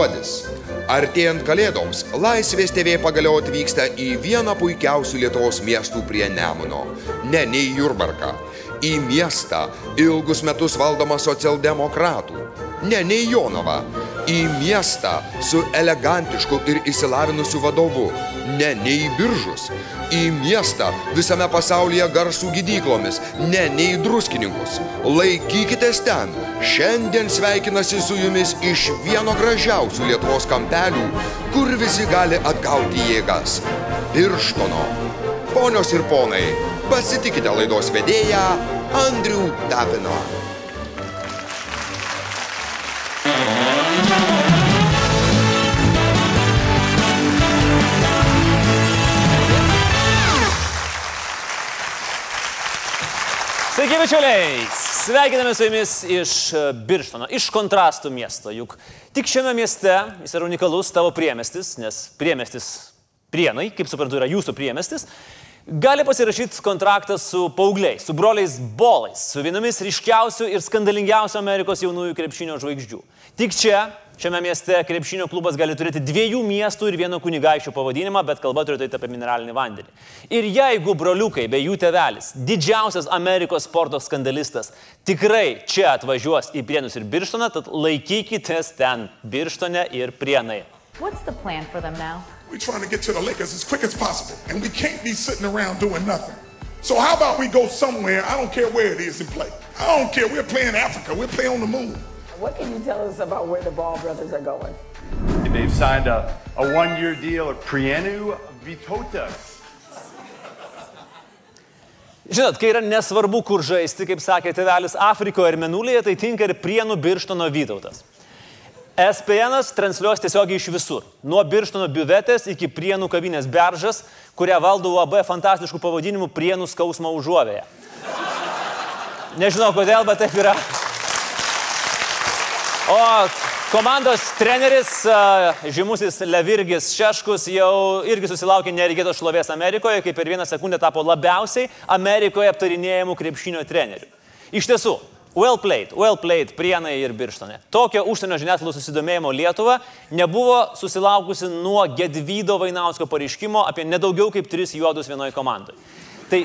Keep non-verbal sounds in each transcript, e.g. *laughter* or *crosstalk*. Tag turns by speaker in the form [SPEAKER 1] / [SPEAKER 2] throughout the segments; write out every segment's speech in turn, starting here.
[SPEAKER 1] Gruodis. Artėjant kalėdoms, Laisvės TV pagaliau atvyksta į vieną puikiausių Lietuvos miestų prie Nemuno. Ne, ne į Jurbarką. Į miestą, ilgus metus valdomą socialdemokratų. Ne, ne į Jonavą. Į miestą su elegantišku ir išsilavinusiu vadovu. Ne, ne į biržus. Į miestą visame pasaulyje garsų gydyklomis. Ne, ne į druskininkus. Laikykitės ten. Šiandien sveikinasi su jumis iš vieno gražiausių Lietuvos kampelių, kur visi gali atgauti jėgas. Birštono. Ponios ir ponai, pasitikite laidos vedėją Andrių Tapiną.
[SPEAKER 2] Sveiki, bičiuliai! Sveikiname su jumis iš e, Birštono, iš kontrastų miesto. Juk tik šiame mieste jis yra unikalus tavo priemestis, nes priemestis prienai, kaip suprantu, yra jūsų priemestis. Gali pasirašyti kontraktą su paaugliais, su broliais bolais, su vienomis ryškiausių ir skandalingiausių Amerikos jaunųjų krepšinio žvaigždžių. Tik čia, šiame mieste, krepšinio klubas gali turėti dviejų miestų ir vieno kunigaikščio pavadinimą, bet kalba turi eiti apie mineralinį vandenį. Ir jeigu broliukai bei jų tevelis, didžiausias Amerikos sporto skandalistas, tikrai čia atvažiuos į Prienus ir Birštoną, tad laikykitės ten Birštone ir Prienai.
[SPEAKER 3] What's the plan for them now?
[SPEAKER 4] We're trying to get to the Lakers as quick as possible, and we can't be sitting around doing nothing. So how about we go somewhere? I don't care where it is and play. I don't care. We're playing Africa. We're playing on the moon.
[SPEAKER 5] What can you tell us about where the Ball brothers are going?
[SPEAKER 6] They've signed a, a one-year deal at Prienu Vitotas.
[SPEAKER 2] Žinot, kai yra nesvarbu, kur žaisti, kaip sakė tėvelis Afrikoje ir Menulėje, tai tinka ir Prienų Birštono Vytautas. SPN transliuos tiesiogiai iš visur. Nuo Birštono biuvetės iki Prienų kavinės Beržas, kurią valdo UAB fantastiškų pavadinimų Prienų skausmo užuovėje. Nežinau kodėl, bet taip yra. O komandos treneris, žymusis Levirgis Šeškus, jau irgi susilaukė nereikėtos šlovės Amerikoje, kaip per vieną sekundę tapo labiausiai Amerikoje aptarinėjimų krepšinio treneriu. Iš tiesų, well played, well played Prienai ir Birštone. Tokio užsienio žiniasklaidos susidomėjimo Lietuva nebuvo susilaukusi nuo Gedvydo Vainausko pareiškimo apie nedaugiau kaip tris juodus vienoje komandoje. Tai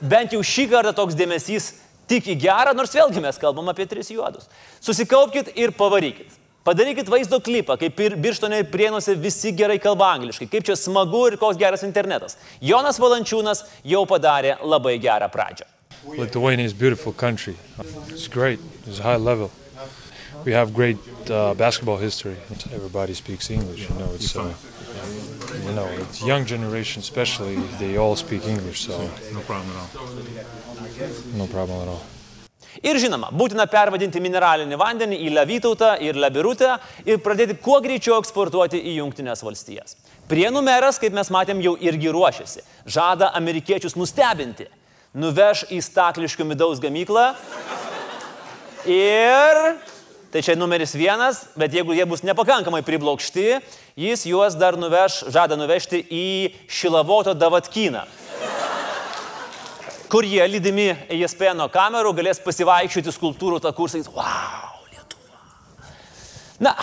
[SPEAKER 2] bent jau šį kartą toks dėmesys tik į gerą, nors vėlgi mes kalbam apie tris juodus. Susikaupkite ir pavarykit. Padarykit vaizdo klipą, kaip ir birštone ir prienuose visi gerai kalba angliškai, kaip čia smagu ir koks geras internetas. Jonas Valančiūnas jau padarė labai gerą pradžią.
[SPEAKER 7] Lithuania is a beautiful country. It's great. It's high level. We have great uh, basketball history. Everybody speaks English. You know, it's uh, you know, it's young generation especially. They all speak English, so
[SPEAKER 8] No problem at all.
[SPEAKER 7] no problem at all.
[SPEAKER 2] Ir žinoma, būtina pervadinti mineralinį vandenį į levytautą ir labirutę ir pradėti kuo greičiau eksportuoti į Junktinės valstijas. Prienų meras, kaip mes matėm, jau irgi ruošiasi. Žada amerikiečius nustebinti. Nuveš į stakliškių midaus gamyklą ir Tai čia numeris vienas, bet jeigu jie bus nepakankamai priblokšti, jis juos dar nuveš, žada nuvežti į Šilavoto Davatkyną, kur jie lydimi ESPN kamerų galės pasivaikščioti skulptūrų tą kursą ir wow, Lietuva. Na,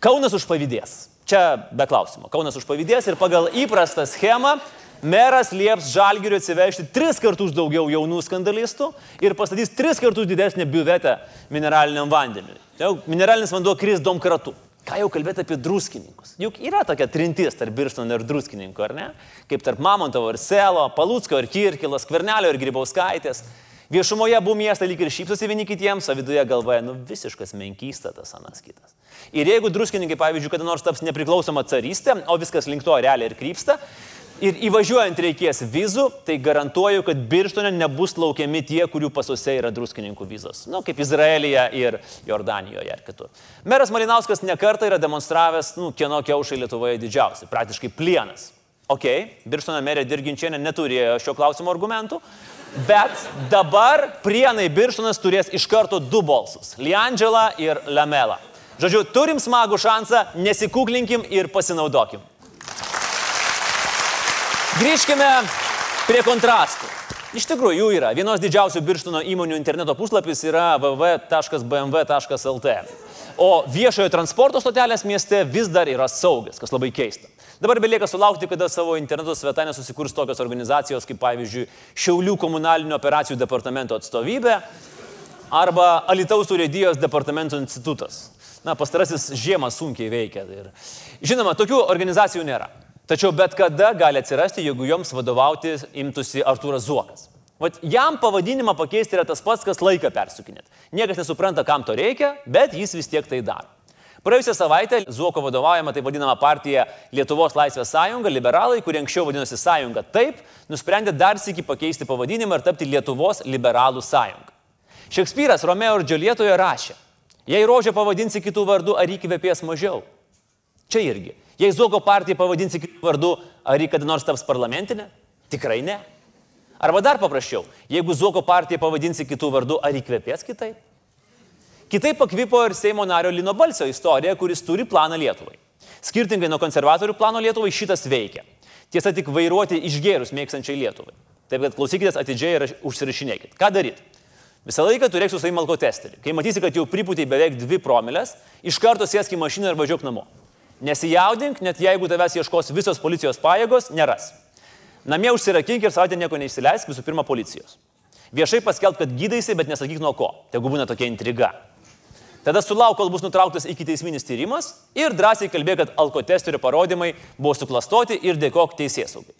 [SPEAKER 2] Kaunas už pavydės. Čia be klausimo. Kaunas už pavydės ir pagal įprastą schemą meras lieps žalgiriu atsivežti tris kartus daugiau jaunų skandalistų ir pastatys tris kartus didesnę biuvetę mineraliniam vandeniui. Tai jau mineralinis vanduo kris domkratu. Ką jau kalbėti apie druskininkus? Juk yra tokia trintis tarp Birštono ir druskininkų, ar ne? Kaip tarp Mamontovo ir Selo, Palutsko ir Kirkilas, Kvernelio ir Grybauskaitės. Viešumoje buvo miestai lyg ir šypsosi vieni kitiems, o viduje galvoja, nu visiškas menkystatas anas kitas. Ir jeigu druskininkai, pavyzdžiui, kada nors taps nepriklausoma carystė, o viskas link to realiai ir krypsta, ir įvažiuojant reikės vizų, tai garantuoju, kad Birštone nebus laukiami tie, kurių pasuose yra druskininkų vizos. Nu, kaip Izraelyje ir Jordanijoje ar kitur. Meras Malinauskas nekartą yra demonstravęs, nu, kieno kiaušai Lietuvoje didžiausi, praktiškai plienas. Ok, Birštono merė Dirginčienė neturėjo šio klausimo argumentų, bet dabar prienai Birštonas turės iš karto du balsus - Liandželą ir Lamela. Žodžiu, turim smagų šansą, nesikuklinkim ir pasinaudokim. Grįžkime prie kontrastų. Iš tikrųjų, jų yra. Vienos didžiausių Birštono įmonių interneto puslapis yra www.bmw.lt. O viešojo transporto stotelės mieste vis dar yra saugios, kas labai keista. Dabar belieka sulaukti, kada savo interneto svetainę susikurs tokios organizacijos kaip pavyzdžiui Šiaulių komunalinių operacijų departamento atstovybė arba Alitaus urėdijos departamento institutas. Na, pastarasis žiemą sunkiai veikia. Ir, žinoma, tokių organizacijų nėra. Tačiau bet kada gali atsirasti, jeigu joms vadovauti imtųsi Artūras Zuokas. Vat jam pavadinimą pakeisti yra tas pats, kas laiką persukinėt. Niekas nesupranta, kam to reikia, bet jis vis tiek tai daro. Praėjusią savaitę Zuoko vadovaujama taip vadinama partija Lietuvos Laisvės sąjunga, liberalai, kurie anksčiau vadinosi sąjunga taip, nusprendė dar sėki pakeisti pavadinimą ir tapti Lietuvos liberalų sąjunga. Šekspyras Romeo ir Džiulietoje rašė, jei rožę pavadinsi kitų vardų, ar įkvėpės mažiau. Čia irgi. Jei Zuoko partija pavadinsi kitų vardų, ar jį kada nors taps parlamentinė? Tikrai ne. Arba dar paprasčiau, jeigu Zuoko partija pavadinsi kitų vardų, ar įkvėpės kitaip? Kitaip pakvipo ir Seimo nario Lino Balsio istorija, kuris turi planą Lietuvai. Skirtingai nuo konservatorių plano Lietuvai šitas veikia. Tiesa, tik vairuoti išgėrus mėgstančiai Lietuvai. Taip kad klausykitės atidžiai ir užsirašinėkit. Ką daryti? Visą laiką turėk su savimi alkotesterį. Kai matysi, kad jau pripūtė beveik 2 promilės, iš karto sėsk į mašiną ir važiuok namo. Nesijaudink, net jeigu tavęs ieškos visos policijos pajėgos, neras. Namie užsirakink ir savaitę nieko neįsileisk, visų pirma, policijos. Viešai paskelb, kad gydaisi, bet nesakyk nuo ko. Tegu būna tokia intriga. Tada sulauk, kol bus nutrauktas iki teisminis tyrimas ir drąsiai kalbėk, kad alkotesterio parodymai buvo suklastoti ir dėkok teisėsaugai.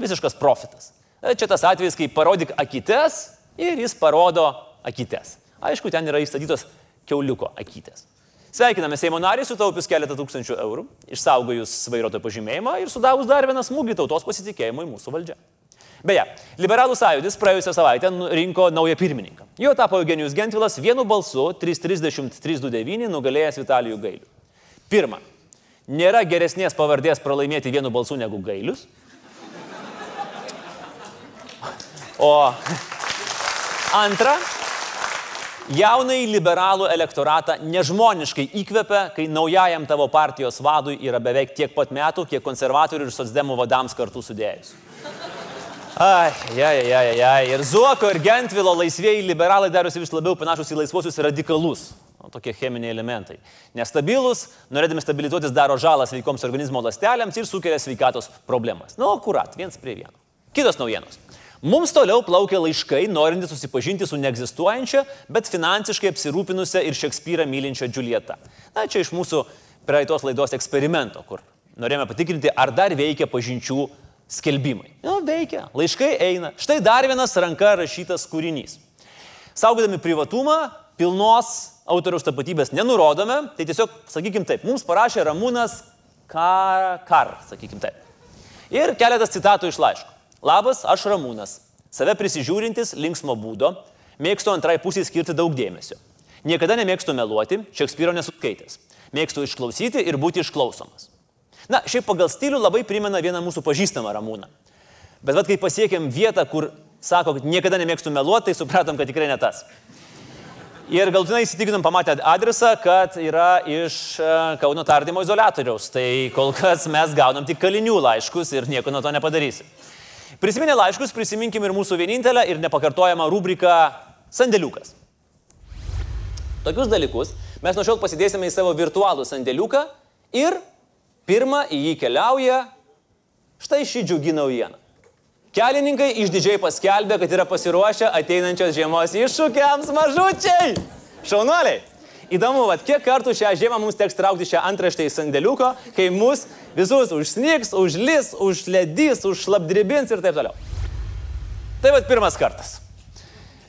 [SPEAKER 2] Visiškas profitas. Čia tas atvejis, kai parodyk akytes ir jis parodo akytes. Aišku, ten yra įstatytos keuliuko akytės. Sveikiname Seimo narį, sutaupius keletą tūkstančių eurų, išsaugojus vairuotojo pažymėjimą ir sudavus dar vieną smūgį tautos pasitikėjimui mūsų valdžia. Beje, Liberalų sąjūdis praėjusią savaitę nu, rinko naują pirmininką. Jo tapo Eugenijus Gentvilas vienu balsu 330-329 nugalėjęs Vitalijų Gailių. Pirma, nėra geresnės pavardės pralaimėti vienu balsu negu Gailius. O antra, jaunai liberalų elektoratą nežmoniškai įkvepia, kai naujajam tavo partijos vadui yra beveik tiek pat metų, kiek konservatorių ir socdemų vadams kartu sudėjus. Ai, ai, ai, ai. Ir Zuoko, ir Gentvilo laisvėjai liberalai darosi vis labiau panašus į laisvosius radikalus. O tokie cheminiai elementai. Nestabilus, norėdami stabilizuotis, daro žalą sveikoms organizmo ląstelėms ir sukelia sveikatos problemas. Na, nu, akurat, viens prie vieno. Kitos naujienos. Mums toliau plaukia laiškai, norintys susipažinti su neegzistuojančia, bet finansiškai apsirūpinusią ir Šekspyrą mylinčią Džiulietą. Na, čia iš mūsų praeitos laidos eksperimento, kur norėjome patikrinti, ar dar veikia pažinčių skelbimai. Nu, veikia, laiškai eina. Štai dar vienas ranka rašytas kūrinys. Saugodami privatumą, pilnos autoriaus tapatybės nenurodome, tai tiesiog, sakykim taip, mums parašė Ramūnas Kar, kar sakykim taip. Ir keletas citatų iš laiško. Labas, aš Ramūnas, save prisižiūrintis, linksmo būdo, mėgstu antrai pusiai skirti daug dėmesio. Niekada nemėgstu meluoti, Šekspyro nesuskaitęs. Mėgstu išklausyti ir būti išklausomas. Na, šiaip pagal stilių labai primena vieną mūsų pažįstamą ramūną. Bet vad kai pasiekėm vietą, kur sako, kad niekada nemėgstu meluoti, tai supratom, kad tikrai ne tas. Ir galtinai įsitikinom pamatę adresą, kad yra iš e, Kauno tardymo izolatoriaus. Tai kol kas mes gaunam tik kalinių laiškus ir nieko nuo to nepadarysim. Prisiminę laiškus, prisiminkim ir mūsų vienintelę ir nepakartojamą rubriką Sandėliukas. Tokius dalykus mes nuo šiol pasidėsime į savo virtualų sandėliuką ir Pirma į jį keliauja štai šį džiugį naujieną. Kelininkai išdidžiai paskelbė, kad yra pasiruošę ateinančios žiemos iššūkiams mažučiai. Šaunuoliai. Įdomu, vad kiek kartų šią žiemą mums teks traukti šią antraštę į sandėliuko, kai mus visus užsnigs, užlis, užledys, užšlapdribins ir taip toliau. Tai vad pirmas kartas.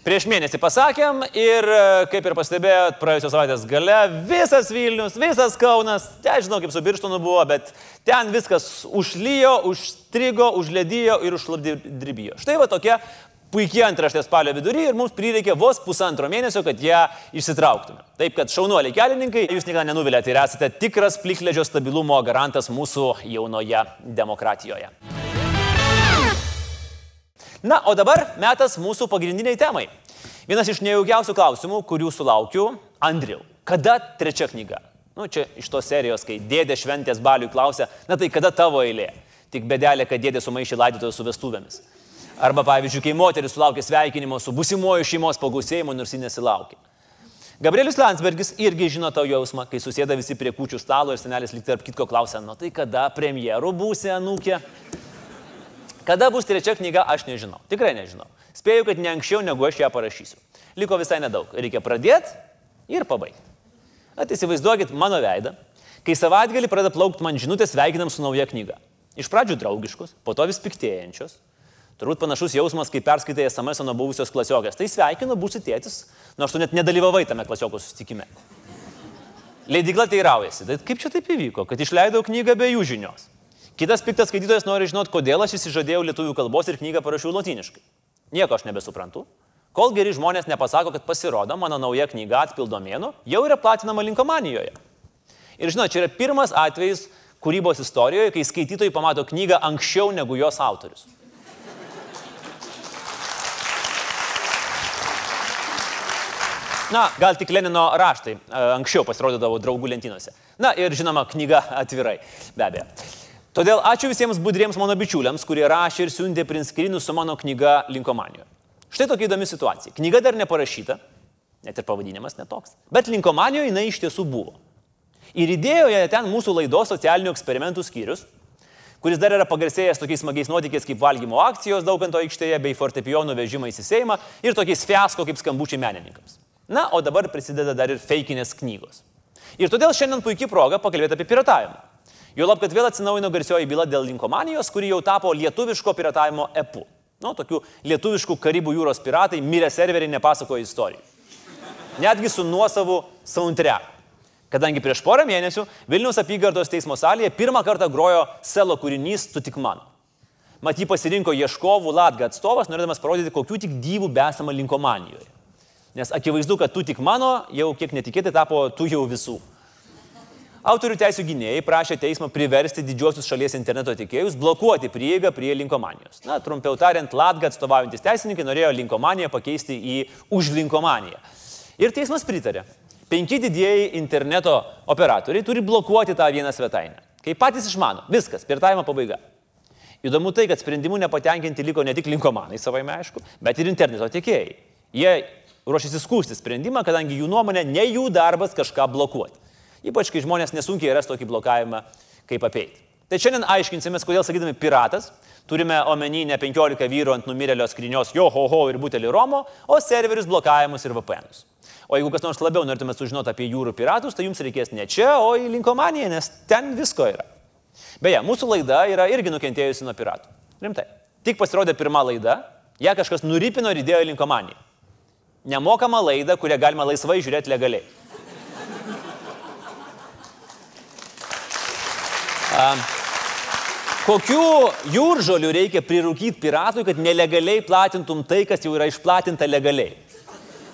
[SPEAKER 2] Prieš mėnesį pasakėm ir, e, kaip ir pastebėjot, praėjusios savaitės gale visas Vilnius, visas Kaunas, ten žinau, kaip su Birštonu buvo, bet ten viskas užlyjo, užstrigo, užledijo ir užšlapdribijo. Štai va tokia puikiai antraštė spalio vidury ir mums prireikė vos pusantro mėnesio, kad ją išsitrauktume. Taip kad šaunuoliai kelininkai, jūs niekada nenuvilėte ir esate tikras plikledžio stabilumo garantas mūsų jaunoje demokratijoje. Na, o dabar metas mūsų pagrindiniai temai. Vienas iš nejaukiausių klausimų, kurių sulaukiu, Andriu, kada trečia knyga? Nu, čia iš tos serijos, kai dėdė šventės baliui klausia, na tai kada tavo eilė? Tik bedelė, kad dėdė sumaišė laidotojų su vestuvėmis. Arba pavyzdžiui, kai moteris sulaukė sveikinimo su busimuoju šeimos pagausėjimu, nors ji nesilaukė. Gabrielius Landsbergis irgi žino tau jausmą, kai susėda visi prie kūčių stalo ir senelis lyg tarp kitko klausia, nu tai kada premjeru būsi, anūkė? Kada bus trečia knyga, aš nežinau. Tikrai nežinau. Spėju, kad ne anksčiau, negu aš ją parašysiu. Liko visai nedaug. Reikia pradėti ir pabaigti. At įsivaizduokit mano veidą, kai savaitgalį pradeda plaukti man žinutės sveikinam su nauja knyga. Iš pradžių draugiškus, po to vis piktėjančios. Turbūt panašus jausmas, kai perskaitai SMS nuo buvusios klasiokės. Tai sveikinu, būsi tėtis, nors tu net nedalyvavai tame klasiokų susitikime. Leidikla teiraujasi, tai kaip čia taip įvyko, kad išleidau knygą be jų žinios. Kitas piktas skaitytojas nori žinoti, kodėl aš įsižadėjau lietuvių kalbos ir knygą parašiau latiniškai. Nieko aš nebesuprantu. Kol geri žmonės nepasako, kad pasirodo, mano nauja knyga atpildo mėnų, jau yra platinama linkomanijoje. Ir žinot, čia yra pirmas atvejis kūrybos istorijoje, kai skaitytojai pamato knygą anksčiau negu jos autorius. Na, gal tik Lenino raštai e, anksčiau pasirodydavo draugų lentynose. Na ir žinoma, knyga atvirai, be abejo. Todėl ačiū visiems budriems mano bičiuliams, kurie rašė ir siuntė prinskrinus su mano knyga Linkomanijoje. Štai tokia įdomi situacija. Knyga dar neparašyta, net ir pavadinimas netoks. Bet Linkomanijoje jinai iš tiesų buvo. Ir įdėjo ją ten mūsų laidos socialinių eksperimentų skyrius, kuris dar yra pagarsėjęs tokiais smagiais nuotykiais kaip valgymo akcijos dauganto aikštėje bei fortepijonų vežimais į Seimą ir tokiais fiasko kaip skambučiai menininkams. Na, o dabar prisideda dar ir feikinės knygos. Ir todėl šiandien puikiai proga pakalbėti apie piratavimą. Jo lab, kad vėl atsinaujino garsioji byla dėl linkomanijos, kuri jau tapo lietuviško piratavimo epu. Nu, tokių lietuviškų Karibų jūros piratai mirę serveriai nepasakoja istorijų. Netgi su nuosavu soundtrack. Kadangi prieš porą mėnesių Vilniaus apygardos teismo salėje pirmą kartą grojo selo kūrinys Tu tik mano. Mat jį pasirinko ieškovų Latga atstovas, norėdamas parodyti, kokių tik dyvų besama linkomanijoje. Nes akivaizdu, kad tu tik mano, jau kiek netikėtai tapo tu jau visų. Autorių teisų gynėjai prašė teismą priversti didžiosius šalies interneto tiekėjus blokuoti prieigą prie linkomanijos. Na, trumpiau tariant, Latga atstovaujantis teisininkai norėjo linkomaniją pakeisti į užlinkomaniją. Ir teismas pritarė. Penki didieji interneto operatoriai turi blokuoti tą vieną svetainę. Kaip patys išmano, viskas, piratavimo pabaiga. Įdomu tai, kad sprendimu nepatenkinti liko ne tik linkomanai, savaime aišku, bet ir interneto tiekėjai. Jie ruošiasi skūsti sprendimą, kadangi jų nuomonė ne jų darbas kažką blokuoti. Ypač kai žmonės nesunkiai ras tokį blokavimą, kaip apeiti. Tai šiandien aiškinsimės, kodėl sakydami piratas, turime omeny ne 15 vyrų ant numirėlio skrinios jo ho ho ir butelį romo, o serverius blokavimus ir VPNus. O jeigu kas nors labiau norėtumėte sužinoti apie jūrų piratus, tai jums reikės ne čia, o į linkomaniją, nes ten visko yra. Beje, mūsų laida yra irgi nukentėjusi nuo piratų. Rimtai. Tik pasirodė pirma laida, ją kažkas nuripino ir įdėjo į linkomaniją nemokamą laidą, kurią galima laisvai žiūrėti legaliai. Kokių jūržolių reikia prirūkyti piratui, kad nelegaliai platintum tai, kas jau yra išplatinta legaliai?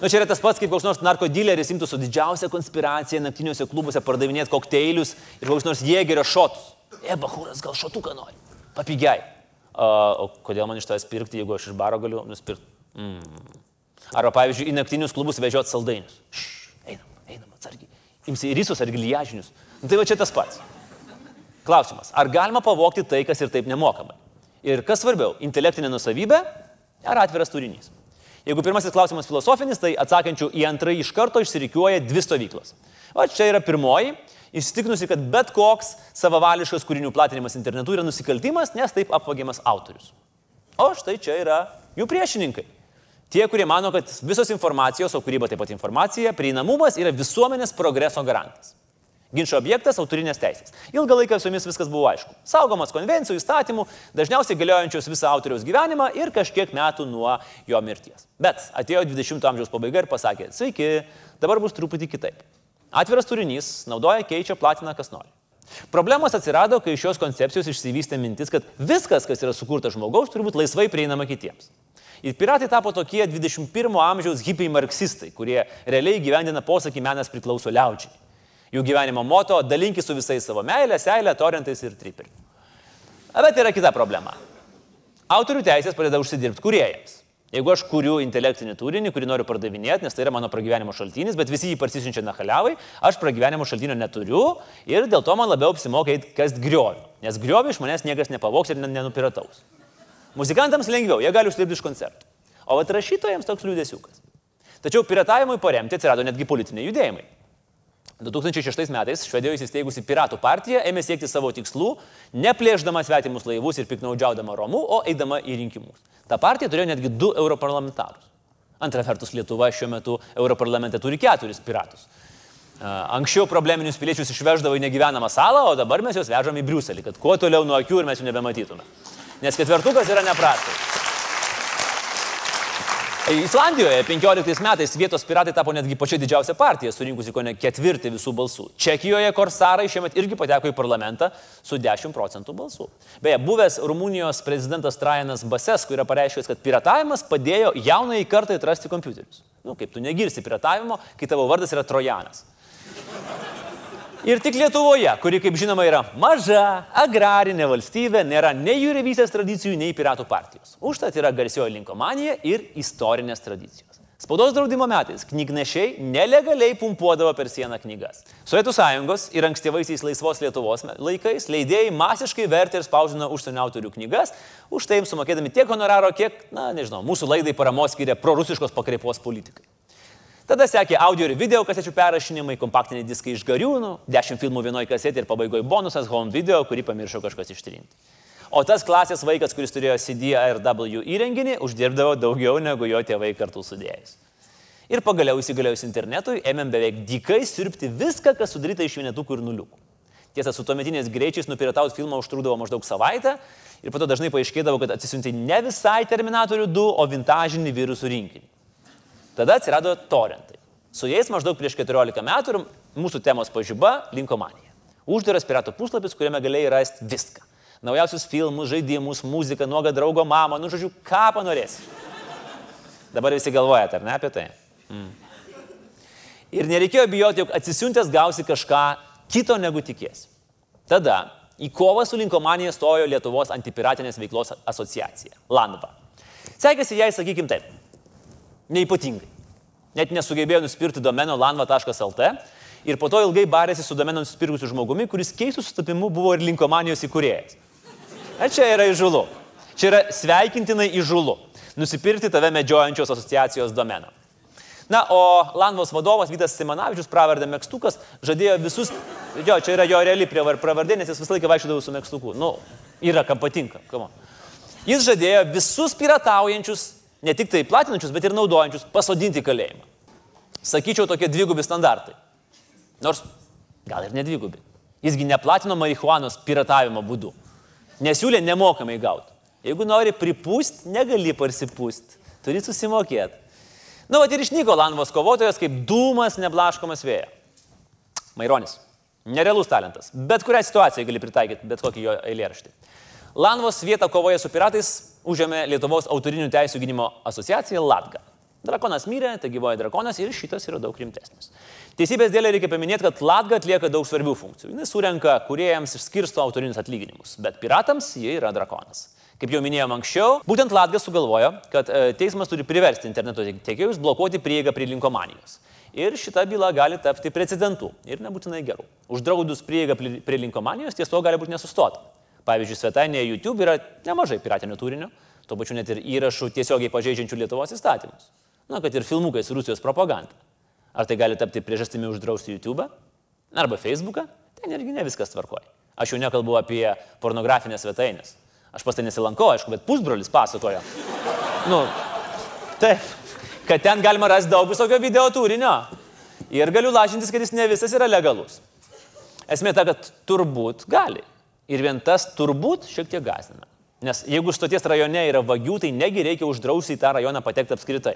[SPEAKER 2] Na, nu, čia yra tas pats, kaip koks nors narkodileris imtų su didžiausia konspiracija naktiniuose klubuose pardavinėti kokteilius ir koks nors jėgerio šotus. E, bahūras, gal šotuką nori? Papigiai. Uh, o kodėl man iš tavęs pirkti, jeigu aš iš baro galiu nusipirkti? Mm. Arba, pavyzdžiui, į naktinius klubus vežiot saldainius. Šš, einam, einam, atsargiai. Imsi rysus ar giliažinius. Nu, tai va čia tas pats. Klausimas, ar galima pavokti tai, kas ir taip nemokamai? Ir kas svarbiau, intelektinė nusavybė ar atviras turinys? Jeigu pirmasis klausimas filosofinis, tai atsakančių į antrąjį iš karto išsirikiuoja dvi stovyklos. O čia yra pirmoji, įsitikinusi, kad bet koks savavališkas kūrinių platinimas internetu yra nusikaltimas, nes taip apvagiamas autorius. O štai čia yra jų priešininkai. Tie, kurie mano, kad visos informacijos, o kūryba taip pat informacija, prieinamumas yra visuomenės progreso garantas. Ginčio objektas - autorinės teisės. Ilgą laiką su jumis viskas buvo aišku. Saugomas konvencijų įstatymų, dažniausiai galiojančios visą autoriaus gyvenimą ir kažkiek metų nuo jo mirties. Bet atėjo 20-ojo amžiaus pabaiga ir pasakė, sveiki, dabar bus truputį kitaip. Atviras turinys naudoja, keičia, platina, kas nori. Problemos atsirado, kai iš šios koncepcijos išsivystė mintis, kad viskas, kas yra sukurta žmogaus, turi būti laisvai prieinama kitiems. Ir piratai tapo tokie 21 amžiaus hipiai marksistai, kurie realiai gyvendina posakį menas priklauso liaudžiai. Jų gyvenimo moto - dalinkis su visais savo meilę, seilę, torentais ir triperiu. Bet yra kita problema. Autorių teisės padeda užsidirbti kuriejams. Jeigu aš kuriu intelektinį turinį, kurį noriu pardavinėti, nes tai yra mano pragyvenimo šaltinis, bet visi jį parsisiunčia nahaliavai, aš pragyvenimo šaltinio neturiu ir dėl to man labiau apsimoka eiti kas griovių. Nes griovių iš manęs niekas nepavoks ir nenupirataus. Muzikantams lengviau, jie gali uždirbti iš koncertų. O vat rašytojams toks liūdėsiukas. Tačiau piratavimui paremti atsirado netgi politiniai judėjimai. 2006 metais Švedijoje įsisteigusi piratų partija ėmė siekti savo tikslų, neplėždama svetimus laivus ir piknaudžiaudama Romų, o eidama į rinkimus. Ta partija turėjo netgi du europarlamentarus. Antra vertus, Lietuva šiuo metu europarlamente turi keturis piratus. Anksčiau probleminius piliečius išveždavo į negyvenamą salą, o dabar mes juos vežam į Briuselį, kad kuo toliau nuo akių ir mes jų nebematytume. Nes ketvertukas yra neprastas. Islandijoje 15 metais vietos piratai tapo netgi pačia didžiausia partija, surinkusi ko ne ketvirtį visų balsų. Čekijoje korsarai šiemet irgi pateko į parlamentą su 10 procentų balsų. Beje, buvęs Rumunijos prezidentas Trajanas Basesku yra pareiškęs, kad piratavimas padėjo jaunai kartai atrasti kompiuterius. Nu, kaip tu negirsi piratavimo, kai tavo vardas yra Trojanas. Ir tik Lietuvoje, kuri, kaip žinoma, yra maža, agrarinė valstybė, nėra nei jūrėvysės tradicijų, nei piratų partijos. Užtat yra garsioji linkomanija ir istorinės tradicijos. Spaudos draudimo metais knygnešiai nelegaliai pumpuodavo per sieną knygas. Sovietų sąjungos ir ankstyvaisiais laisvos Lietuvos laikais leidėjai masiškai vertė ir spausdino užsienio autorių knygas, už tai jiems sumokėdami tiek honoraro, kiek, na nežinau, mūsų laidai paramos skiria prorusiškos pakreipos politikai. Tada sekė audio ir video kasečių perrašinimai, kompaktiniai diskai iš gariūnų, 10 filmų vienoje kasetė ir pabaigoje bonusas home video, kurį pamiršo kažkas ištrinti. O tas klasės vaikas, kuris turėjo CD ir W įrenginį, uždirbdavo daugiau negu jo tėvai kartu sudėjus. Ir pagaliau įsigalėjus internetui, ėmėm beveik dykai sirpti viską, kas sudaryta iš vienetukų ir nuliukų. Tiesa, su tuometiniais greičiais nupirataut filmą užtrukdavo maždaug savaitę ir po to dažnai paaiškėdavo, kad atsisiunti ne visai Terminatorių 2, o vintažinį virusų rinkinį. Tada atsirado torentai. Su jais maždaug prieš 14 metų ir mūsų temos pažyba - linkomanija. Uždaras piratų puslapis, kuriame galėjai rasti viską. Naujausius filmus, žaidimus, muziką, nuogą draugo mamą, nu žodžiu, ką panorėsi. Dabar visi galvojate, ar ne apie tai? Mm. Ir nereikėjo bijoti, jog atsisiuntęs gausi kažką kito negu tikėsi. Tada į kovą su linkomanija stojo Lietuvos antipiratinės veiklos asociacija - LANVA. Sekėsi jai, sakykim taip, Neipatingai. Net nesugebėjo nusipirkti domeno lanva.lt ir po to ilgai barėsi su domeno nusipirkusiu žmogumi, kuris keistų sutapimu buvo ir linkomanijos įkūrėjas. Na čia yra įžulu. Čia yra sveikintinai įžulu. Nusipirkti tave medžiojančios asociacijos domeną. Na, o Lanvos vadovas Vytas Simanavičius, pravardė Mekstukas, žadėjo visus, jo, čia yra jo reali pravardė, nes jis visą laiką vaikščiodavo su Mekstuku. Nu, yra kam patinka. On. Jis žadėjo visus pirataujančius ne tik tai platinančius, bet ir naudojančius pasodinti kalėjimą. Sakyčiau, tokie dvigubi standartai. Nors gal ir nedvigubi. Jisgi neplatino marihuanos piratavimo būdu. Nesiūlė nemokamai gauti. Jeigu nori pripūst, negali parsipūst. Turi susimokėti. Na, nu, va ir išnyko Lanvos kovotojas kaip dūmas neblaškomas vėja. Maironis. Nerealus talentas. Bet kurią situaciją gali pritaikyti, bet kokį jo eilėraštį. Lanvos vietą kovoje su piratais užėmė Lietuvos autorinių teisų gynimo asociacija Latga. Drakonas mirė, tai gyvoja drakonas ir šitas yra daug rimtesnis. Teisybės dėlė reikia paminėti, kad Latga atlieka daug svarbių funkcijų. Jis surenka kuriejams išskirsto autorinius atlyginimus, bet piratams jie yra drakonas. Kaip jau minėjom anksčiau, būtent Latga sugalvojo, kad e, teismas turi priversti interneto tiekėjus blokuoti prieigą prie linkomanijos. Ir šita byla gali tapti precedentu ir nebūtinai geru. Uždraudus prieigą prie linkomanijos ties to gali būti nesustota. Pavyzdžiui, svetainėje YouTube yra nemažai piratinio turinio, tuo pačiu net ir įrašų tiesiogiai pažeidžiančių Lietuvos įstatymus. Na, kad ir filmukai su Rusijos propaganda. Ar tai gali tapti priežastimi uždrausti YouTube arba Facebooką? Ten irgi ne viskas tvarkoja. Aš jau nekalbu apie pornografinės svetainės. Aš pas tai nesilankau, aišku, bet pusbrolis pasakojo. Nu, taip, kad ten galima rasti daug visokio video turinio. Ir galiu lažintis, kad jis ne visas yra legalus. Esmė ta, kad turbūt gali. Ir vien tas turbūt šiek tiek gazina. Nes jeigu stoties rajone yra vagių, tai negi reikia uždrausti į tą rajoną patekti apskritai.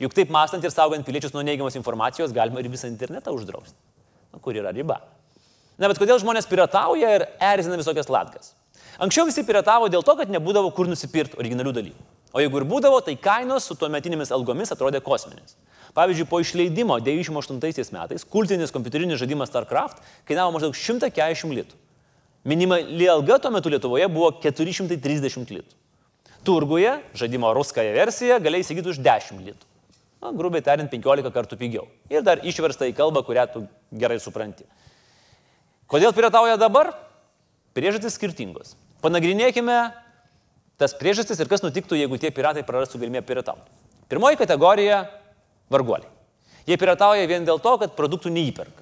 [SPEAKER 2] Juk taip mąstant ir saugant piliečius nuo neigiamos informacijos, galima ir visą internetą uždrausti. Na, kur yra riba? Na, bet kodėl žmonės piratauja ir erzina visokias latkas? Anksčiau visi piratavo dėl to, kad nebūdavo kur nusipirkti originalių dalykų. O jeigu ir būdavo, tai kainos su tuometinėmis algomis atrodė kosminės. Pavyzdžiui, po išleidimo 98 metais kultinis kompiuterinis žaidimas StarCraft kainavo maždaug 140 litų. Minimali alga tuo metu Lietuvoje buvo 430 litų. Turguje žaidimo ruskąją versiją galėjai įsigyti už 10 litų. Na, grubiai tariant, 15 kartų pigiau. Ir dar išversta į kalbą, kurią tu gerai supranti. Kodėl piratauja dabar? Priežastys skirtingos. Panagrinėkime tas priežastis ir kas nutiktų, jeigu tie piratai prarastų galimybę piratauti. Pirmoji kategorija Varguoliai. Jie piratauja vien dėl to, kad produktų neįperka.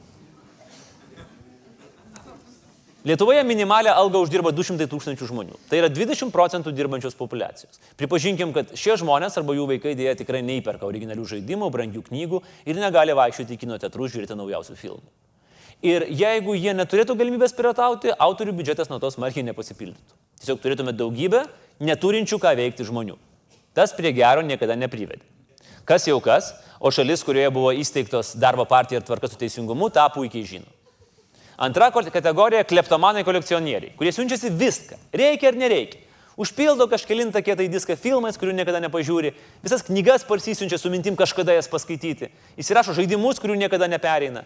[SPEAKER 2] Lietuvoje minimalią algą uždirba 200 tūkstančių žmonių. Tai yra 20 procentų dirbančios populacijos. Pripažinkim, kad šie žmonės arba jų vaikai dėja tikrai neįperka originalių žaidimų, brangių knygų ir negali vaikščioti į kino teatrus žiūrėti naujausių filmų. Ir jeigu jie neturėtų galimybės piratauti, autorių biudžetas nuo to smarkiai nepasipildytų. Tiesiog turėtume daugybę neturinčių ką veikti žmonių. Tas prie gero niekada neprivedė. Kas jau kas, o šalis, kurioje buvo įsteigtos darbo partija ir tvarka su teisingumu, tą puikiai žino. Antra kategorija - kleptomanai kolekcionieriai, kurie siunčiasi viską. Reikia ar nereikia. Užpildo kažkelintą kietą į diską filmais, kurių niekada nepažiūri, visas knygas parsisiunčia su mintim kažkada jas paskaityti, įsirašo žaidimus, kurių niekada nepereina.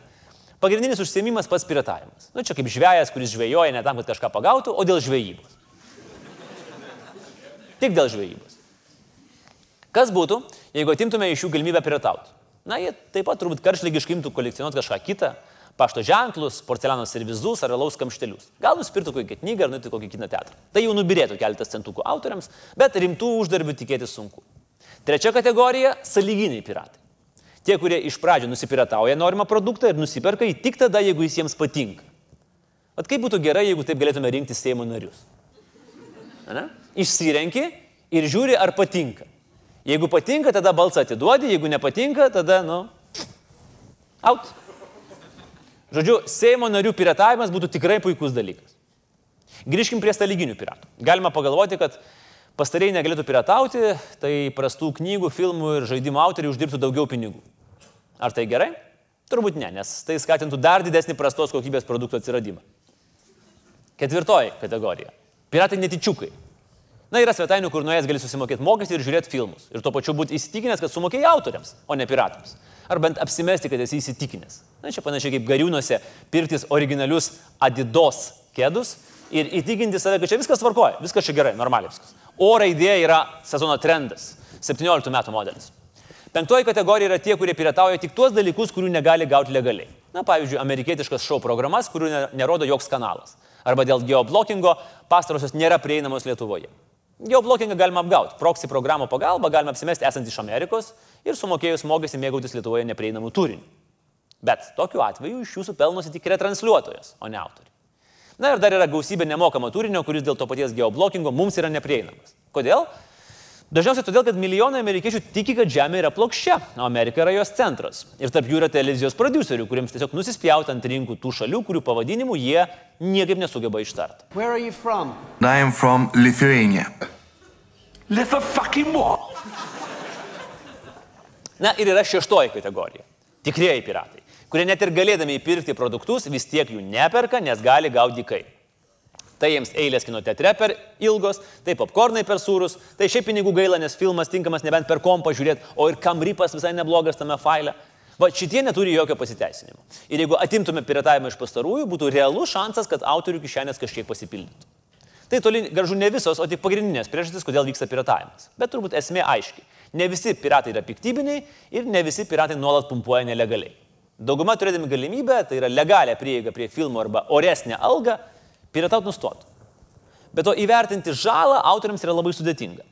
[SPEAKER 2] Pagrindinis užsiemimas pats piratavimas. Na nu, čia kaip žvėjas, kuris žvėjoja ne tam, kad kažką pagautų, o dėl žvėjybos. Tik dėl žvėjybos. Kas būtų, jeigu atimtume iš jų galimybę piratauti? Na, jie taip pat turbūt karšlygiškai imtų kolekcionuoti kažką kitą, pašto ženklus, porceliano servizus ar alaus kamštelius. Gal nusipirktų kokią knygą ar nuėtų kokį kino teatrą. Tai jau nubirėtų keletas centukų autoriams, bet rimtų uždarbių tikėtis sunku. Trečia kategorija - saliginiai piratai. Tie, kurie iš pradžių nusipiratauja norimą produktą ir nusiperka jį tik tada, jeigu jis jiems patinka. Vat kaip būtų gerai, jeigu taip galėtume rinkti Seimo narius. Ane? Išsirenki ir žiūri, ar patinka. Jeigu patinka, tada balsą atiduodi, jeigu nepatinka, tada, nu, out. Žodžiu, Seimo narių piratavimas būtų tikrai puikus dalykas. Grįžkim prie staliginių piratų. Galima pagalvoti, kad pastarėjai negalėtų piratauti, tai prastų knygų, filmų ir žaidimų autoriai uždirbtų daugiau pinigų. Ar tai gerai? Turbūt ne, nes tai skatintų dar didesnį prastos kokybės produktų atsiradimą. Ketvirtoji kategorija. Piratai netičiukai. Na, yra svetainių, kur nuėjęs gali susimokėti mokestį ir žiūrėti filmus. Ir tuo pačiu būti įsitikinęs, kad sumokėjai autoriams, o ne piratams ar bent apsimesti, kad esi įsitikinęs. Na, čia panašiai kaip gariūnuose pirktis originalius Adidos kėdus ir įtikinti save, kad čia viskas tvarkoja, viskas čia gerai, normaliai viskas. O raidė yra sezono trendas, 17 metų modelis. Penktoji kategorija yra tie, kurie piratauja tik tuos dalykus, kurių negali gauti legaliai. Na, pavyzdžiui, amerikietiškas šou programas, kurių nerodo joks kanalas. Arba dėl geoblokingo pastarosios nėra prieinamos Lietuvoje. Geoblokingą galima apgauti. Proxy programų pagalba galima apsimesti esant iš Amerikos ir sumokėjus mokestį mėgautis Lietuvoje neprieinamų turinių. Bet tokiu atveju iš jūsų pelnosi tik retransliuotojas, o ne autoriai. Na ir dar yra gausybė nemokamo turinio, kuris dėl to paties geoblokingo mums yra neprieinamas. Kodėl? Dažniausiai todėl, kad milijonai amerikiečių tiki, kad Žemė yra plokščia, o Amerika yra jos centras. Ir tarp jų yra televizijos producerių, kuriems tiesiog nusispjauti ant rinkų tų šalių, kurių pavadinimų jie niekaip nesugeba ištarti.
[SPEAKER 8] I am from Lithuania.
[SPEAKER 4] Little fucking what?
[SPEAKER 2] Na ir yra šeštoji kategorija. Tikrieji piratai, kurie net ir galėdami įpirkti produktus vis tiek jų neperka, nes gali gauti dykai. Tai jiems eilės kino teatre per ilgos, tai popkornai per sūrus, tai šiaip pinigų gaila, nes filmas tinkamas nebent per kompą žiūrėti, o ir kamrypas visai neblogas tame faile. Va šitie neturi jokio pasiteisinimo. Ir jeigu atimtume piratavimą iš pastarųjų, būtų realus šansas, kad autorių kišenės kažkiek pasipildytų. Tai toli gražu ne visos, o tik pagrindinės priežastys, kodėl vyksta piratavimas. Bet turbūt esmė aiški. Ne visi piratai yra piktybiniai ir ne visi piratai nuolat pumpuoja nelegaliai. Dauguma turėdami galimybę, tai yra legalią prieigą prie filmo arba oresnę algą, piratauti nustotų. Bet to įvertinti žalą autoriams yra labai sudėtinga.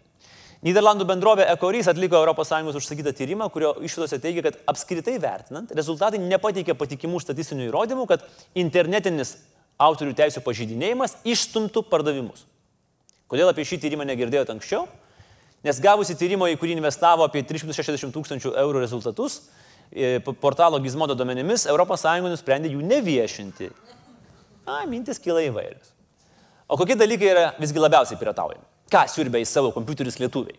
[SPEAKER 2] Niderlandų bendrovė Ecorys atliko ES užsakytą tyrimą, kurio išvadose teigia, kad apskritai vertinant, rezultatai nepateikia patikimų statistinių įrodymų, kad internetinis autorių teisų pažydinėjimas išstumtų pardavimus. Kodėl apie šį tyrimą negirdėjote anksčiau? Nes gavusi tyrimo, į kurį investavo apie 360 tūkstančių eurų rezultatus, portalo Gizmodo duomenimis ES nusprendė jų neviešinti A, mintis kyla įvairios. O kokie dalykai yra visgi labiausiai pirataujami? Ką siurbia į savo kompiuterius lietuviai?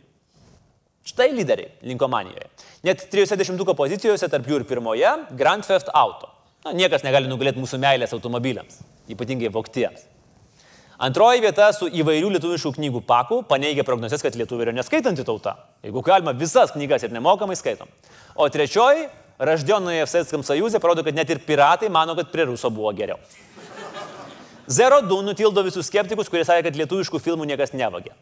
[SPEAKER 2] Štai lyderiai Linkomanijoje. Net 30 pozicijose, tarp jų ir pirmoje, Grand Theft Auto. Na, niekas negali nugalėti mūsų meilės automobiliams, ypatingai voktiems. Antroji vieta su įvairių lietuviškų knygų pakų paneigia prognozes, kad lietuvių yra neskaitanti tauta. Jeigu galima visas knygas ir nemokamai skaitom. O trečioji, Raždionoje Sėtskam Sajūzė, parodo, kad net ir piratai mano, kad prie Ruso buvo geriau. Zero 2 nutildo visus skeptikus, kurie sakė, kad lietuviškų filmų niekas nevagė.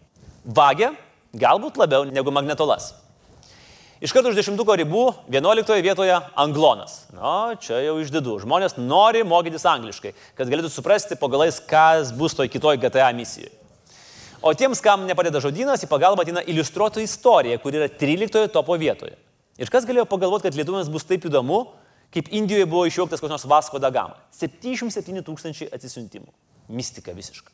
[SPEAKER 2] Vagė galbūt labiau negu magnetolas. Iš karto už dešimtuko ribų 11 vietoje anglonas. Na, čia jau išdidu. Žmonės nori mokytis angliškai, kad galėtų suprasti po galais, kas bus toj kitoj GTA misijoje. O tiems, kam nepadeda žodynas, į pagalbą ateina iliustruota istorija, kur yra 13 topo vietoje. Ir kas galėjo pagalvoti, kad lietuviams bus taip įdomu, kaip Indijoje buvo išjungtas koks nors Vasko Dagama. 77 tūkstančiai atsisiuntimų. Mistika visiška.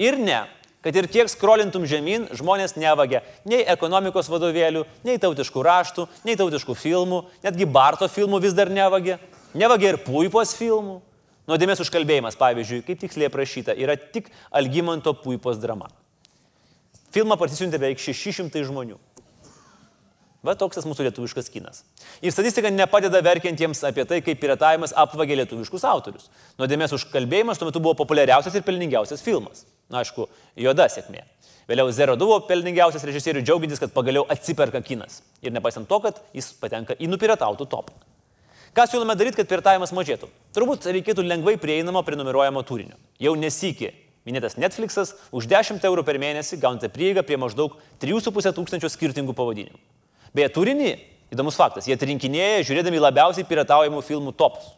[SPEAKER 2] Ir ne, kad ir kiek skrolintum žemyn, žmonės nevagia nei ekonomikos vadovėlių, nei tautiškų raštų, nei tautiškų filmų, netgi Barto filmų vis dar nevagia, nevagia ir Puipos filmų. Nuodėmės užkalbėjimas, pavyzdžiui, kaip tiksliai aprašyta, yra tik Algymanto Puipos drama. Filmą parsisiuntė beveik 600 žmonių. Va toks tas mūsų lietuviškas kinas. Ir statistika nepadeda verkiantiems apie tai, kaip piratavimas apvagė lietuviškus autorius. Nuodėmės užkalbėjimas tuo metu buvo populiariausias ir pelningiausias filmas. Na, aišku, juoda sėkmė. Vėliau Zero buvo pelningiausias režisierių džiaugintis, kad pagaliau atsiperka kinas. Ir nepaisant to, kad jis patenka į nupiratautų topą. Ką siūlome daryti, kad piratavimas mažėtų? Turbūt reikėtų lengvai prieinamo prenumeruojamo turinio. Jau nesikė. Minėtas Netflixas už 10 eurų per mėnesį gaunate prieigą prie maždaug 3,5 tūkstančio skirtingų pavadinimų. Beje, turinį, įdomus faktas, jie atrinkinėja žiūrėdami labiausiai pirataujamų filmų topus.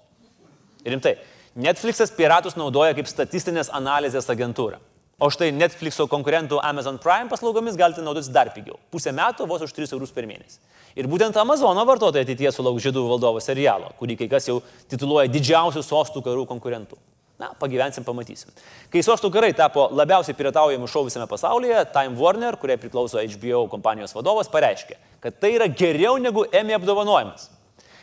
[SPEAKER 2] Rimtai, Netflixas piratus naudoja kaip statistinės analizės agentūrą. O štai Netflixo konkurentų Amazon Prime paslaugomis galite naudotis dar pigiau. Pusę metų vos už 3 eurus per mėnesį. Ir būtent Amazono vartotojai ateityje sulauks žydų valdovo serialo, kurį kai kas jau tituluoja didžiausių sostų karų konkurentų. Na, pagyvensim, pamatysim. Kai sostų karai tapo labiausiai pirataujamų šou visame pasaulyje, Time Warner, kuriai priklauso HBO kompanijos vadovas, pareiškė, kad tai yra geriau negu Emmy apdovanojimas.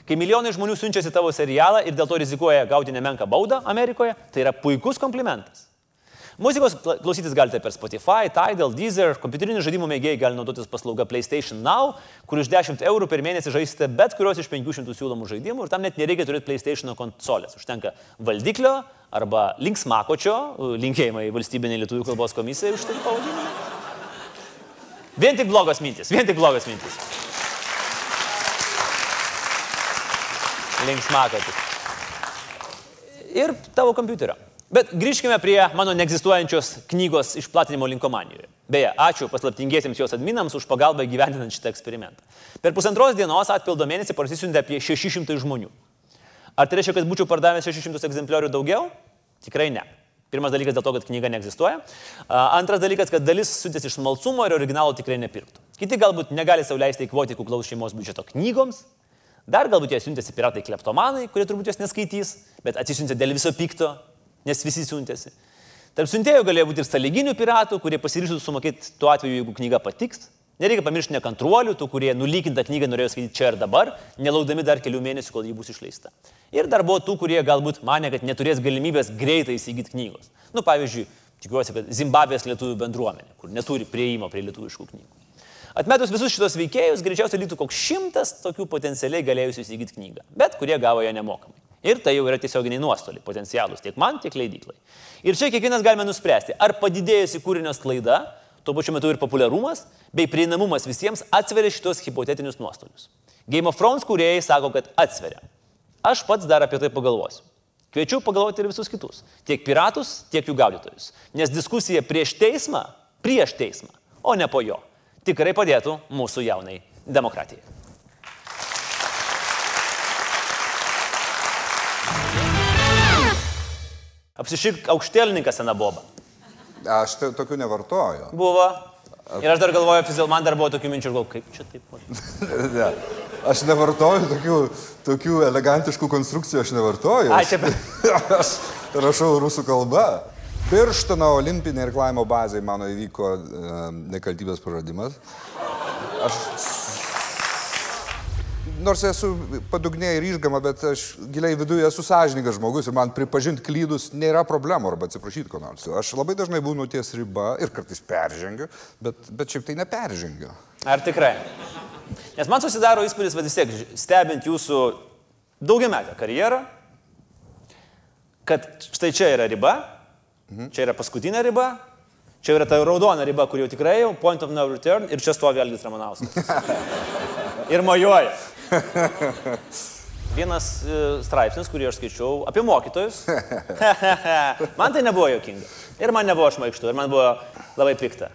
[SPEAKER 2] Kai milijonai žmonių siunčiasi tavo serialą ir dėl to rizikuoja gauti nemenką baudą Amerikoje, tai yra puikus komplimentas. Muzikos klausytis galite per Spotify, Tidal, Deezer, kompiuterinių žaidimų mėgėjai gali naudotis paslauga PlayStation Now, kur už 10 eurų per mėnesį žaisite bet kurios iš 500 siūlomų žaidimų ir tam net nereikia turėti PlayStation konsolės. Užtenka valdiklio arba linksmakočio, linkėjimai valstybiniai lietuvių kalbos komisijai už tai pavadinimą. Vien tik blogos mintis, vien tik blogos mintis. Linksmakotis. Ir tavo kompiuterio. Bet grįžkime prie mano neegzistuojančios knygos išplatinimo linkomanijoje. Beje, ačiū paslaptingiesiems jos adminams už pagalbą gyvendinant šitą eksperimentą. Per pusantros dienos atpildo mėnesį parsisiuntė apie 600 žmonių. Ar tai reiškia, kad būčiau pardavęs 600 egzempliorių daugiau? Tikrai ne. Pirmas dalykas dėl to, kad knyga neegzistuoja. Antras dalykas, kad dalis siuntėsi iš smalsumo ir originalų tikrai nepirktų. Kiti galbūt negali sauliaisti įkvoti kuklaus šeimos biudžeto knygoms. Dar galbūt jie siuntėsi piratai kleptomanai, kurie turbūt jos neskaitys, bet atsisiuntė dėl viso pikto, nes visi siuntėsi. Tarp siuntėjų galėjo būti ir saliginių piratų, kurie pasiryžtų sumokėti tuo atveju, jeigu knyga patiks. Nereikia pamiršti nekantruolių, tų, kurie nulykintą knygą norėjo skaityti čia ir dabar, nelaukdami dar kelių mėnesių, kol ji bus išleista. Ir dar buvo tų, kurie galbūt mane, kad neturės galimybės greitai įsigyti knygos. Nu, pavyzdžiui, tikiuosi, kad Zimbabvės lietuvių bendruomenė, kur neturi prieimo prie lietuviškų knygų. Atmetus visus šitos veikėjus, greičiausiai liktų koks šimtas tokių potencialiai galėjusių įsigyti knygą, bet kurie gavo ją nemokamai. Ir tai jau yra tiesioginiai nuostoliai, potencialūs tiek man, tiek leidyklai. Ir čia kiekvienas galime nuspręsti, ar padidėjusi kūrinio sklaida, tuo pačiu metu ir populiarumas, bei prieinamumas visiems atsveria šitos hipotetinius nuostolius. Game of Thrones kūrėjai sako, kad atsveria. Aš pats dar apie tai pagalvosiu. Kviečiu pagalvoti ir visus kitus. Tiek piratus, tiek jų gaudytojus. Nes diskusija prieš teismą, prieš teismą, o ne po jo, tikrai padėtų mūsų jaunai demokratijai. Apsišyk aukštėlininkas sena boba.
[SPEAKER 9] Aš tai, tokių nevartoju.
[SPEAKER 2] Buvo. Ir aš dar galvoju, fiziol, man dar buvo tokių minčių, galvoju, kaip čia taip. *laughs*
[SPEAKER 9] ne. Aš nevartoju tokių, tokių elegantiškų konstrukcijų, aš nevartoju.
[SPEAKER 2] Čia. *laughs*
[SPEAKER 9] aš rašau rusų kalba. Birštono olimpinė ir klaimo bazai mano įvyko e, nekaltybės praradimas. Aš nors esu padugnė ir išgama, bet aš giliai viduje esu sąžininkas žmogus ir man pripažinti klydus nėra problemų arba atsiprašyti ko nors. Aš labai dažnai būnu ties riba ir kartais peržengiu, bet, bet šiaip tai neperžengiu.
[SPEAKER 2] Ar tikrai? Nes man susidaro įspūdis, vad vis tiek, stebint jūsų daugiametę karjerą, kad štai čia yra riba, mhm. čia yra paskutinė riba, čia yra ta raudona riba, kur jau tikrai jau point of no return ir čia stovi Algis Ramanauskas. *laughs* ir mojuoja. *laughs* Vienas e, straipsnis, kurį aš skaičiau apie mokytojus. *laughs* *laughs* man tai nebuvo jokinga. Ir man nebuvo šmaikštų, ir man buvo labai pikta.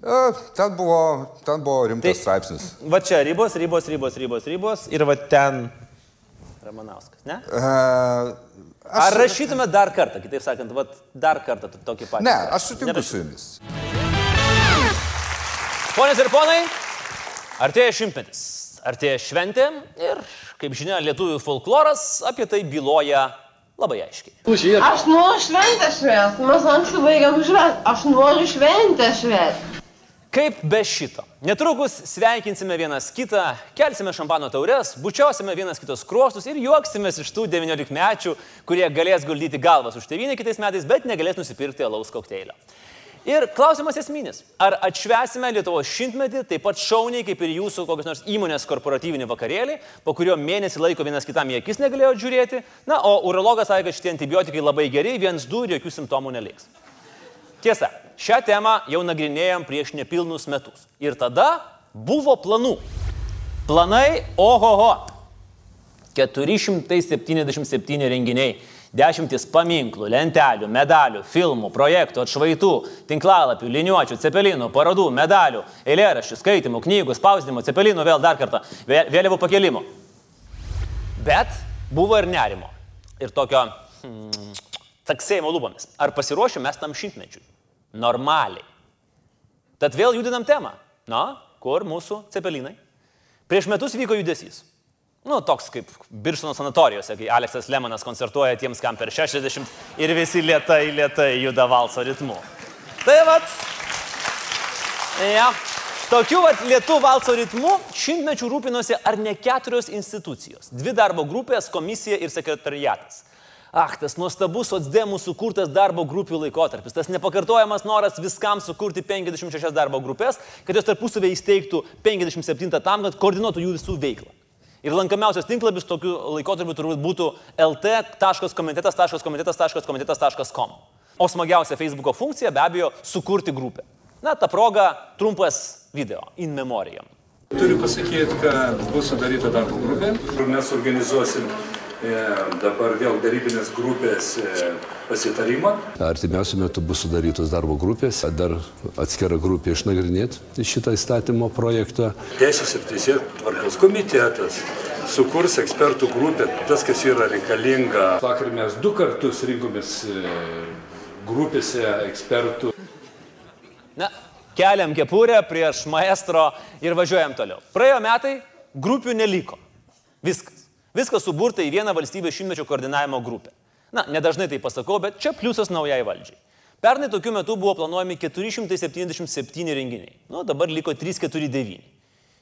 [SPEAKER 9] E, ten buvo, ten buvo rimtas tai, straipsnis.
[SPEAKER 2] Va čia ribos, ribos, ribos, ribos, ribos ir va ten Ramanauskas, ne? Uh, aš... Ar rašytume dar kartą, kitaip sakant, va, dar kartą tokį patį?
[SPEAKER 9] Ne, aš sutinku su jumis.
[SPEAKER 2] Ponės ir ponai, artėja šimtmetis. Artėja šventė ir, kaip žinia, lietuvių folkloras apie tai byloja labai aiškiai.
[SPEAKER 10] Aš noriu šventę švęsti, mes anksčiau baigiam švęsti, aš noriu šventę švęsti.
[SPEAKER 2] Kaip be šito? Netrukus sveikinsime vienas kitą, kelsime šampano taures, bučiosime vienas kitos kruostus ir juoksimės iš tų 19 mečių, kurie galės guldyti galvas už tevinę kitais metais, bet negalės nusipirkti alaus kokteilio. Ir klausimas esminis. Ar atšvesime Lietuvos šimtmetį taip pat šauniai kaip ir jūsų kokios nors įmonės korporatyvinį vakarėlį, po kurio mėnesį laiko vienas kitam į akis negalėjo žiūrėti? Na, o urologas sakė, kad šitie antibiotikai labai geri, viens du ir jokių simptomų neliks. Tiesa, šią temą jau nagrinėjom prieš nepilnus metus. Ir tada buvo planų. Planai, ohoho. 477 renginiai, dešimtis paminklų, lentelių, medalių, filmų, projektų, atšvaitų, tinklalapių, liniuočių, cepelinų, parodų, medalių, eilėraščių, skaitimų, knygų, spausdinimo, cepelinų, vėl dar kartą, vė- vėliavų pakelimo. Bet buvo ir nerimo. Ir tokio hmm, taksėjimo lūpomis. Ar pasiruošim mes tam šimtmečiui? Normaliai. Tad vėl judinam temą. Na, kur mūsų cepelinai? Prieš metus vyko judesys. Nu, toks kaip Birštono sanatorijose, kai Aleksas Lemanas koncertuoja tiems, kam per 60 ir visi lietai, lietai juda valso ritmu. Tai vad. Ja. Tokiu vat lietų valso ritmu šimtmečių rūpinosi ar ne keturios institucijos. Dvi darbo grupės, komisija ir sekretariatas. Ach, tas nuostabus socdemų sukurtas darbo grupių laikotarpis, tas nepakartojamas noras viskam sukurti 56 darbo grupės, kad jos tarpusavėje įsteigtų 57 tam, kad koordinuotų jų visų veiklą. Ir lankamiausias tinklapis tokiu laikotarpiu turbūt būtų lt.komitetas.komitetas.komitetas.com. O smagiausia Facebook'o funkcija be abejo sukurti grupę. Na, ta proga trumpas video, in memoriam.
[SPEAKER 11] Turiu pasakyti, kad bus sudaryta darbo grupė. Mes organizuosim dabar vėl darybinės grupės e, pasitarimą.
[SPEAKER 12] Artimiausiu metu bus sudarytos darbo grupės, dar atskira grupė išnagrinėti šitą įstatymo projektą.
[SPEAKER 11] Teisės ir teisės tvarkos komitetas sukurs ekspertų grupę, tas, kas yra reikalinga. Vakar mes du kartus rinkomės e, grupėse ekspertų.
[SPEAKER 2] Na, keliam kepurę prieš maestro ir važiuojam toliau. Praėjo metai, grupių neliko. Viskas. Viskas suburta į vieną valstybės šimtmečio koordinavimo grupę. Na, nedažnai tai pasakau, bet čia pliusas naujai valdžiai. Pernai tokiu metu buvo planuojami 477 renginiai. Nu, dabar liko 349.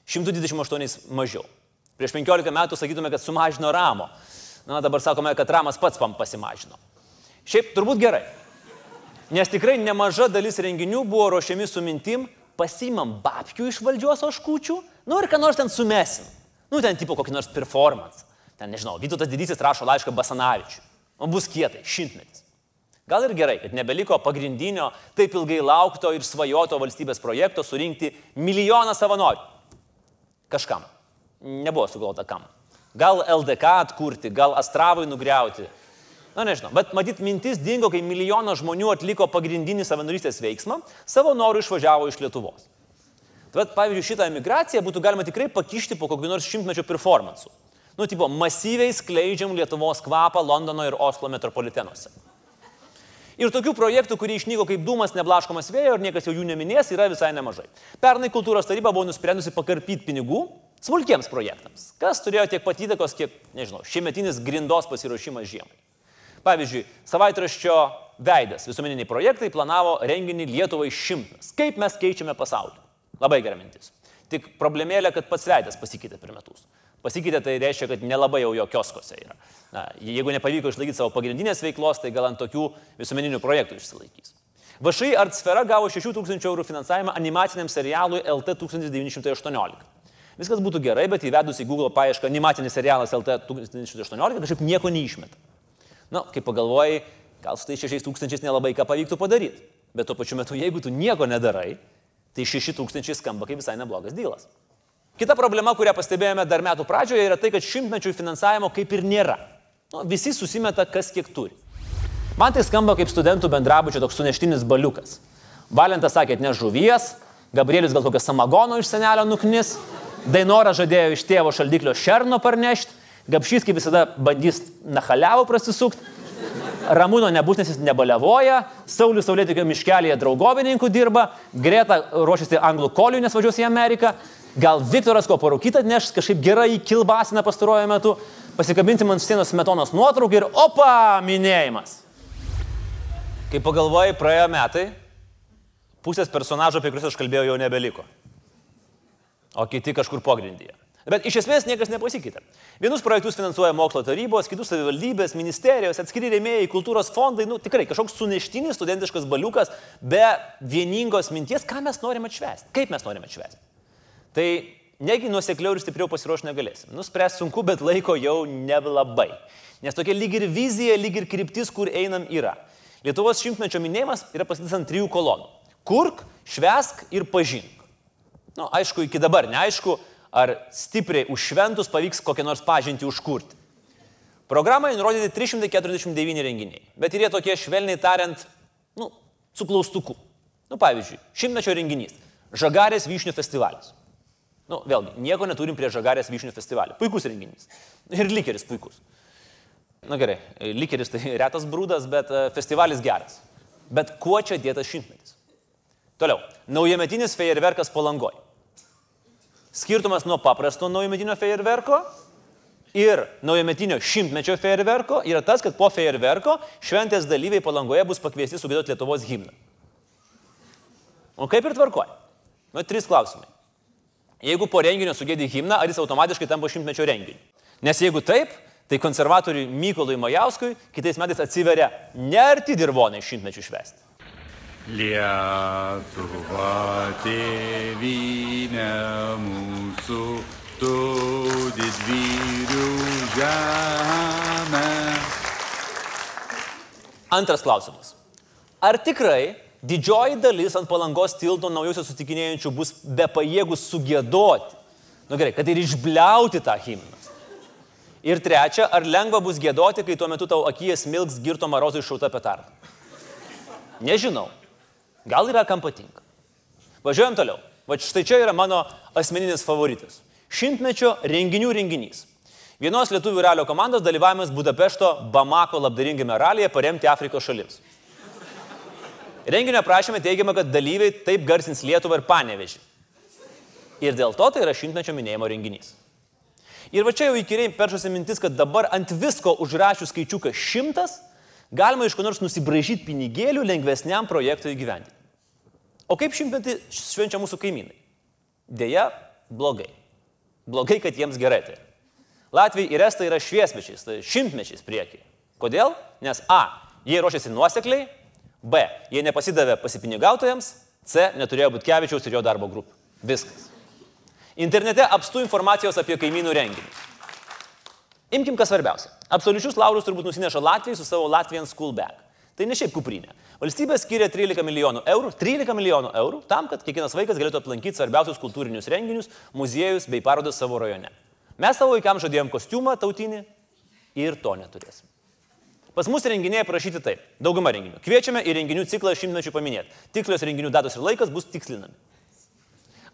[SPEAKER 2] 128 mažiau. Prieš 15 metų sakytume, kad sumažino ramo. Na, dabar sakome, kad ramas pats pam pasimažino. Šiaip turbūt gerai. Nes tikrai nemaža dalis renginių buvo ruošiami su mintim, pasimam babkių iš valdžios oškučių, nu ir ką nors ten sumesim. Nu, ten tipo kokį nors performance. Ten, nežinau, Vytautas Didysis rašo laišką Basanavičiui. O bus kietai, šimtmetis. Gal ir gerai, kad nebeliko pagrindinio, taip ilgai laukto ir svajoto valstybės projekto surinkti milijoną savanorių. Kažkam. Nebuvo sugalvota kam. Gal LDK atkurti, gal Astravui nugriauti. Na nežinau, bet matyt mintis dingo, kai milijonas žmonių atliko pagrindinį savanorystės veiksmą, savo norų išvažiavo iš Lietuvos. Bet pavyzdžiui, šitą emigraciją būtų galima tikrai pakišti po kokiu nors šimtmečio performansu. Nu, tipo, masyviai skleidžiam Lietuvos kvapą Londono ir Oslo metropolitenuose. Ir tokių projektų, kurie išnyko kaip dūmas neblaškomas vėjo ir niekas jau jų neminės, yra visai nemažai. Pernai kultūros taryba buvo nusprendusi pakarpyti pinigų smulkiems projektams, kas turėjo tiek pat įtakos, kiek, nežinau, šiemetinis grindos pasiruošimas žiemai. Pavyzdžiui, savaitraščio Veidas visuomeniniai projektai planavo renginį Lietuvai šimtas. Kaip mes keičiame pasaulį? Labai gera mintis. Tik problemėlė, kad pats veidas pasikeitė per metus. Pasikeitė tai reiškia, kad nelabai jau jo kioskose yra. Na, jeigu nepavyko išlaikyti savo pagrindinės veiklos, tai gal ant tokių visuomeninių projektų išsilaikys. Vašai Artsfera gavo 6000 eurų finansavimą animaciniam serialui LT 1918. Viskas būtų gerai, bet įvedus į Google paiešką animacinis serialas LT 1918 kažkaip nieko neišmeta. Na, kai pagalvojai, gal su tai 6000 nelabai ką pavyktų padaryti. Bet tuo pačiu metu, jeigu tu nieko nedarai, tai 6000 skamba kaip visai neblogas dylas. Kita problema, kurią pastebėjome dar metų pradžioje, yra tai, kad šimtmečių finansavimo kaip ir nėra. Nu, visi susimeta, kas kiek turi. Man tai skamba kaip studentų bendrabučio toks suneštinis baliukas. Valentas sakė, ne žuvies, Gabrielius gal kokią samagono iš senelio nuknis, Dainora žadėjo iš tėvo šaldiklio šerno parnešti, Gapšys kaip visada bandys nachaliavo prasisukti, Ramūno nebus, nes jis nebalevoja, Saulis Saulėtikio miškelėje draugovininkų dirba, Greta ruošiasi anglų koliui, nes važiuos į Ameriką, Gal Viktoras ko parūkytą atneš, kažkaip gerai kilbasina pastaruoju metu, pasikabinti man sienos metonos nuotrauką ir opa, minėjimas. Kai pagalvojai, praėjo metai, pusės personažo, apie kuriuos aš kalbėjau, jau nebeliko. O kiti kažkur pogrindyje. Bet iš esmės niekas nepasikeitė. Vienus projektus finansuoja mokslo tarybos, kitus savivaldybės, ministerijos, atskiri rėmėjai, kultūros fondai, nu tikrai kažkoks suneštinis studentiškas baliukas be vieningos minties, ką mes norime atšvesti, kaip mes norime atšvesti. Tai negi nuosekliau ir stipriau pasiruošti negalėsim. Nuspręs sunku, bet laiko jau neblabai. Nes tokia lyg ir vizija, lyg ir kryptis, kur einam yra. Lietuvos šimtmečio minėjimas yra pasakytas ant trijų kolonų. Kurk, švesk ir pažink. Na, nu, aišku, iki dabar neaišku, ar stipriai užšventus pavyks kokią nors pažinti užkurti. Programoje nurodyti 349 renginiai, bet ir jie tokie švelniai tariant, nu, su klaustuku. Nu, pavyzdžiui, šimtmečio renginys - Žagarės vyšnių festivalis. Nu, vėlgi, nieko neturim prie Žagarės vyšnių festivalio. Puikus renginys. Ir likeris puikus. Na gerai, likeris tai *laughs* retas brūdas, bet e, festivalis geras. Bet kuo čia dėtas šimtmetis? Toliau, naujametinis fejerverkas palangoj. Skirtumas nuo paprasto naujametinio fejerverko ir naujametinio šimtmečio fejerverko yra tas, kad po fejerverko šventės dalyviai palangoje bus pakviesti sugėdoti Lietuvos himną. O kaip ir tvarkoja? Nu, trys klausimai. Jeigu po renginio sugėdi himną, ar jis automatiškai tampa šimtmečio renginiu? Nes jeigu taip, tai konservatoriui Mykolui Majauskui kitais metais atsiveria nerti dirvonai šimtmečių švesti.
[SPEAKER 13] Lietuva tėvynė mūsų, tu didvyrių žemė.
[SPEAKER 2] Antras klausimas. Ar tikrai didžioji dalis ant palangos tilto naujosios sutikinėjančių bus be pajėgus sugėdoti? Na nu gerai, kad ir išbliauti tą himną. Ir trečia, ar lengva bus gėdoti, kai tuo metu tau akijas milks girto marozui šauta petarda? Nežinau. Gal yra kam patinka. Važiuojam toliau. Va štai čia yra mano asmeninis favoritas. Šimtmečio renginių renginys. Vienos lietuvių ralio komandos dalyvavimas Budapešto Bamako labdaringame ralyje paremti Afrikos šalims. Renginio prašymė teigiama, kad dalyviai taip garsins Lietuvą ir panevežį. Ir dėl to tai yra šimtmečio minėjimo renginys. Ir va čia jau įkyriai peršasi mintis, kad dabar ant visko užrašius skaičiuką šimtas, galima iš ko nors nusibražyti pinigėlių lengvesniam projektui įgyvendinti. O kaip šimtmetį švenčia mūsų kaimynai? Deja, blogai. Blogai, kad jiems gerai tai. Latvijai ir Estai yra šviesmečiais, tai šimtmečiais prieki. Kodėl? Nes A. Jie ruošiasi nuosekliai, B. Jie nepasidavė pasipinigautojams, C. Neturėjo būti Kevičiaus ir jo darbo grupių. Viskas. Internete apstu informacijos apie kaimynų renginius. Imkim kas svarbiausia. Absoliučius laurus turbūt nusineša Latvijai su savo Latvian School Bag. Tai ne šiaip kuprinė. Valstybė skiria 13 milijonų eurų, 13 milijonų eurų tam, kad kiekvienas vaikas galėtų aplankyti svarbiausius kultūrinius renginius, muziejus bei parodas savo rajone. Mes savo vaikams žadėjom kostiumą tautinį ir to neturėsim. Pas mus renginiai aprašyti taip. Dauguma renginių. Kviečiame į renginių ciklą šimtmečių paminėti. Tikslios renginių datos ir laikas bus tikslinami.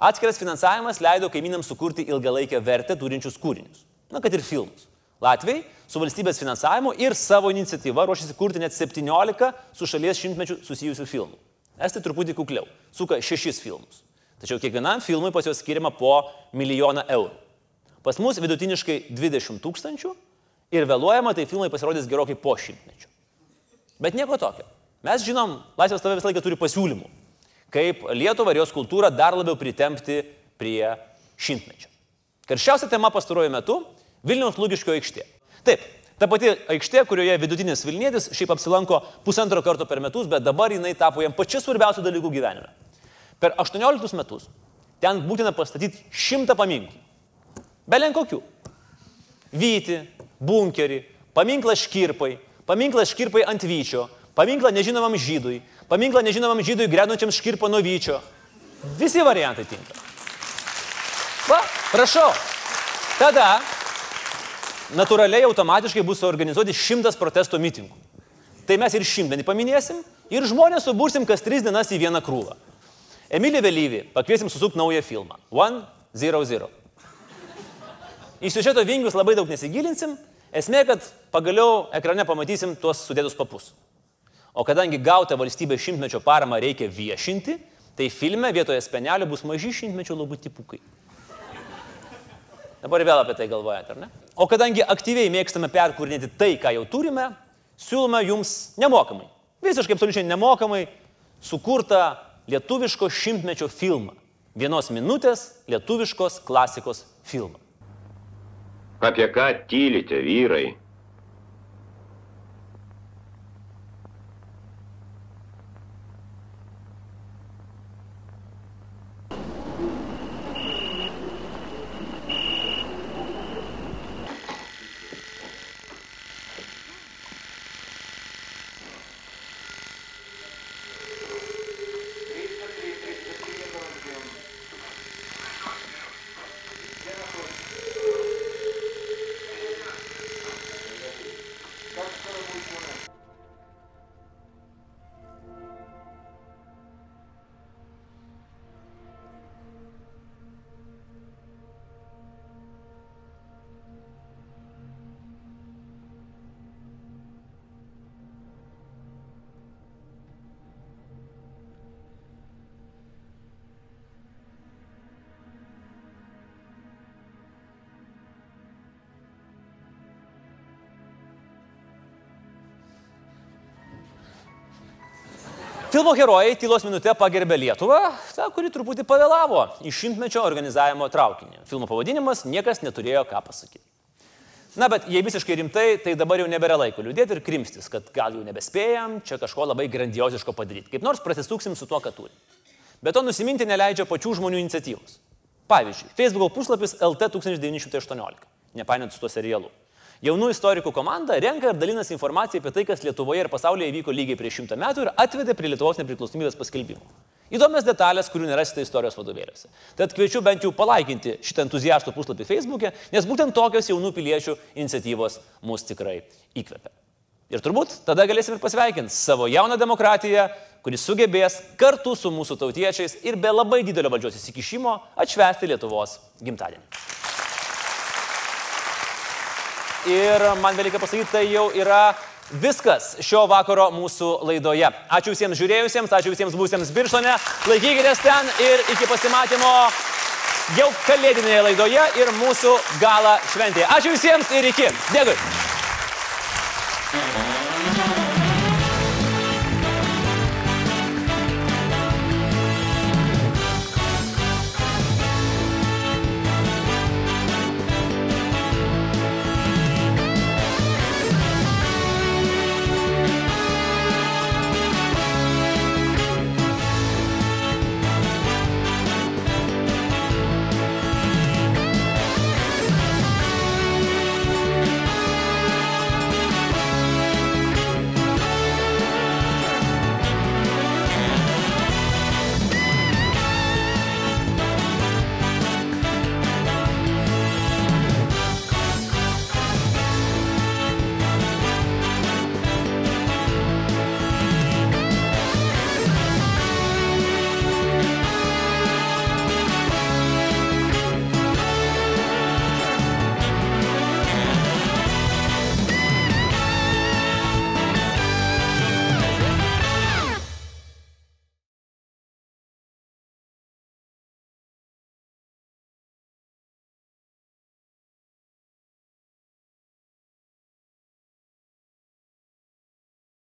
[SPEAKER 2] Atskiras finansavimas leido kaimynams sukurti ilgalaikę vertę turinčius kūrinius. Na, kad ir filmus. Latviai su valstybės finansavimu ir savo iniciatyva ruošiasi kurti net 17 su šalies šimtmečių susijusių filmų. Estai truputį kukliau, suka šešis filmus. Tačiau kiekvienam filmui pas juos skiriama po milijoną eurų. Pas mus vidutiniškai 20 tūkstančių ir vėluojama, tai filmai pasirodys gerokai po šimtmečio. Bet nieko tokio. Mes žinom, Laisvės tave visą laiką turi pasiūlymų, kaip Lietuvą ir jos kultūrą dar labiau pritempti prie šimtmečio. Karščiausia tema pastaruoju metu Vilniaus Lūgiškio aikštė. Taip, ta pati aikštė, kurioje vidutinis Vilnietis šiaip apsilanko pusantro karto per metus, bet dabar jinai tapo jam pačiu svarbiausiu dalyku gyvenime. Per 18 metus ten būtina pastatyti šimtą paminklų. Belen kokių. Vyti, bunkerį, paminklą škirpai, paminklą škirpai ant vyčio, paminklą nežinomam žydui, paminklą nežinomam žydui grenučiam škirpo nuo vyčio. Visi variantai tinka. Va, prašau. Tada natūraliai automatiškai bus organizuoti šimtas protesto mitingų. Tai mes ir šimtmenį paminėsim ir žmonės subursim kas tris dienas į vieną krūvą. Emilį Vėlyvį pakviesim susukti naują filmą. 100. Į siužeto vingius labai daug nesigilinsim. Esmė, kad pagaliau ekrane pamatysim tuos sudėtus papus. O kadangi gautą valstybės šimtmečio paramą reikia viešinti, tai filme vietoje spenelio bus maži šimtmečio logotipukai. Dabar vėl apie tai galvojate, ar ne? O kadangi aktyviai mėgstame perkūrinėti tai, ką jau turime, siūlome jums nemokamai, visiškai absoliučiai nemokamai sukurtą lietuviško šimtmečio filmą. Vienos minutės lietuviškos klasikos filmą.
[SPEAKER 14] Apie ką tylite,
[SPEAKER 2] Filmo herojai tylos minutę pagerbė Lietuvą, ta, kuri truputį pavėlavo į šimtmečio organizavimo traukinį. Filmo pavadinimas niekas neturėjo ką pasakyti. Na, bet jei visiškai rimtai, tai dabar jau nebėra laiko liūdėti ir krimstis, kad gal jau nebespėjam čia kažko labai grandioziško padaryti. Kaip nors prasistuksim su tuo, ką turim. Bet to nusiminti neleidžia pačių žmonių iniciatyvos. Pavyzdžiui, Facebook puslapis LT 1918, nepainėt su tuo serialu. Jaunų istorikų komanda renka ir dalinasi informaciją apie tai, kas Lietuvoje ir pasaulyje įvyko lygiai prieš šimtą metų ir atvedė prie Lietuvos nepriklausomybės paskelbimo. Įdomias detalės, kurių nerasite istorijos vadovėliuose. Tad kviečiu bent jau palaikinti šitą entuziastų puslapį Facebook'e, nes būtent tokios jaunų piliečių iniciatyvos mus tikrai įkvepia. Ir turbūt tada galėsim ir pasveikinti savo jauną demokratiją, kuris sugebės kartu su mūsų tautiečiais ir be labai didelio valdžios įsikišimo atšvesti Lietuvos gimtadienį. Ir man reikia pasakyti, tai jau yra viskas šio vakaro mūsų laidoje. Ačiū visiems žiūrėjusiems, ačiū visiems būsiems Birštone. Laikykitės ten ir iki pasimatymo jau kalėdinėje laidoje ir mūsų gala šventėje. Ačiū visiems ir iki. Dėkui.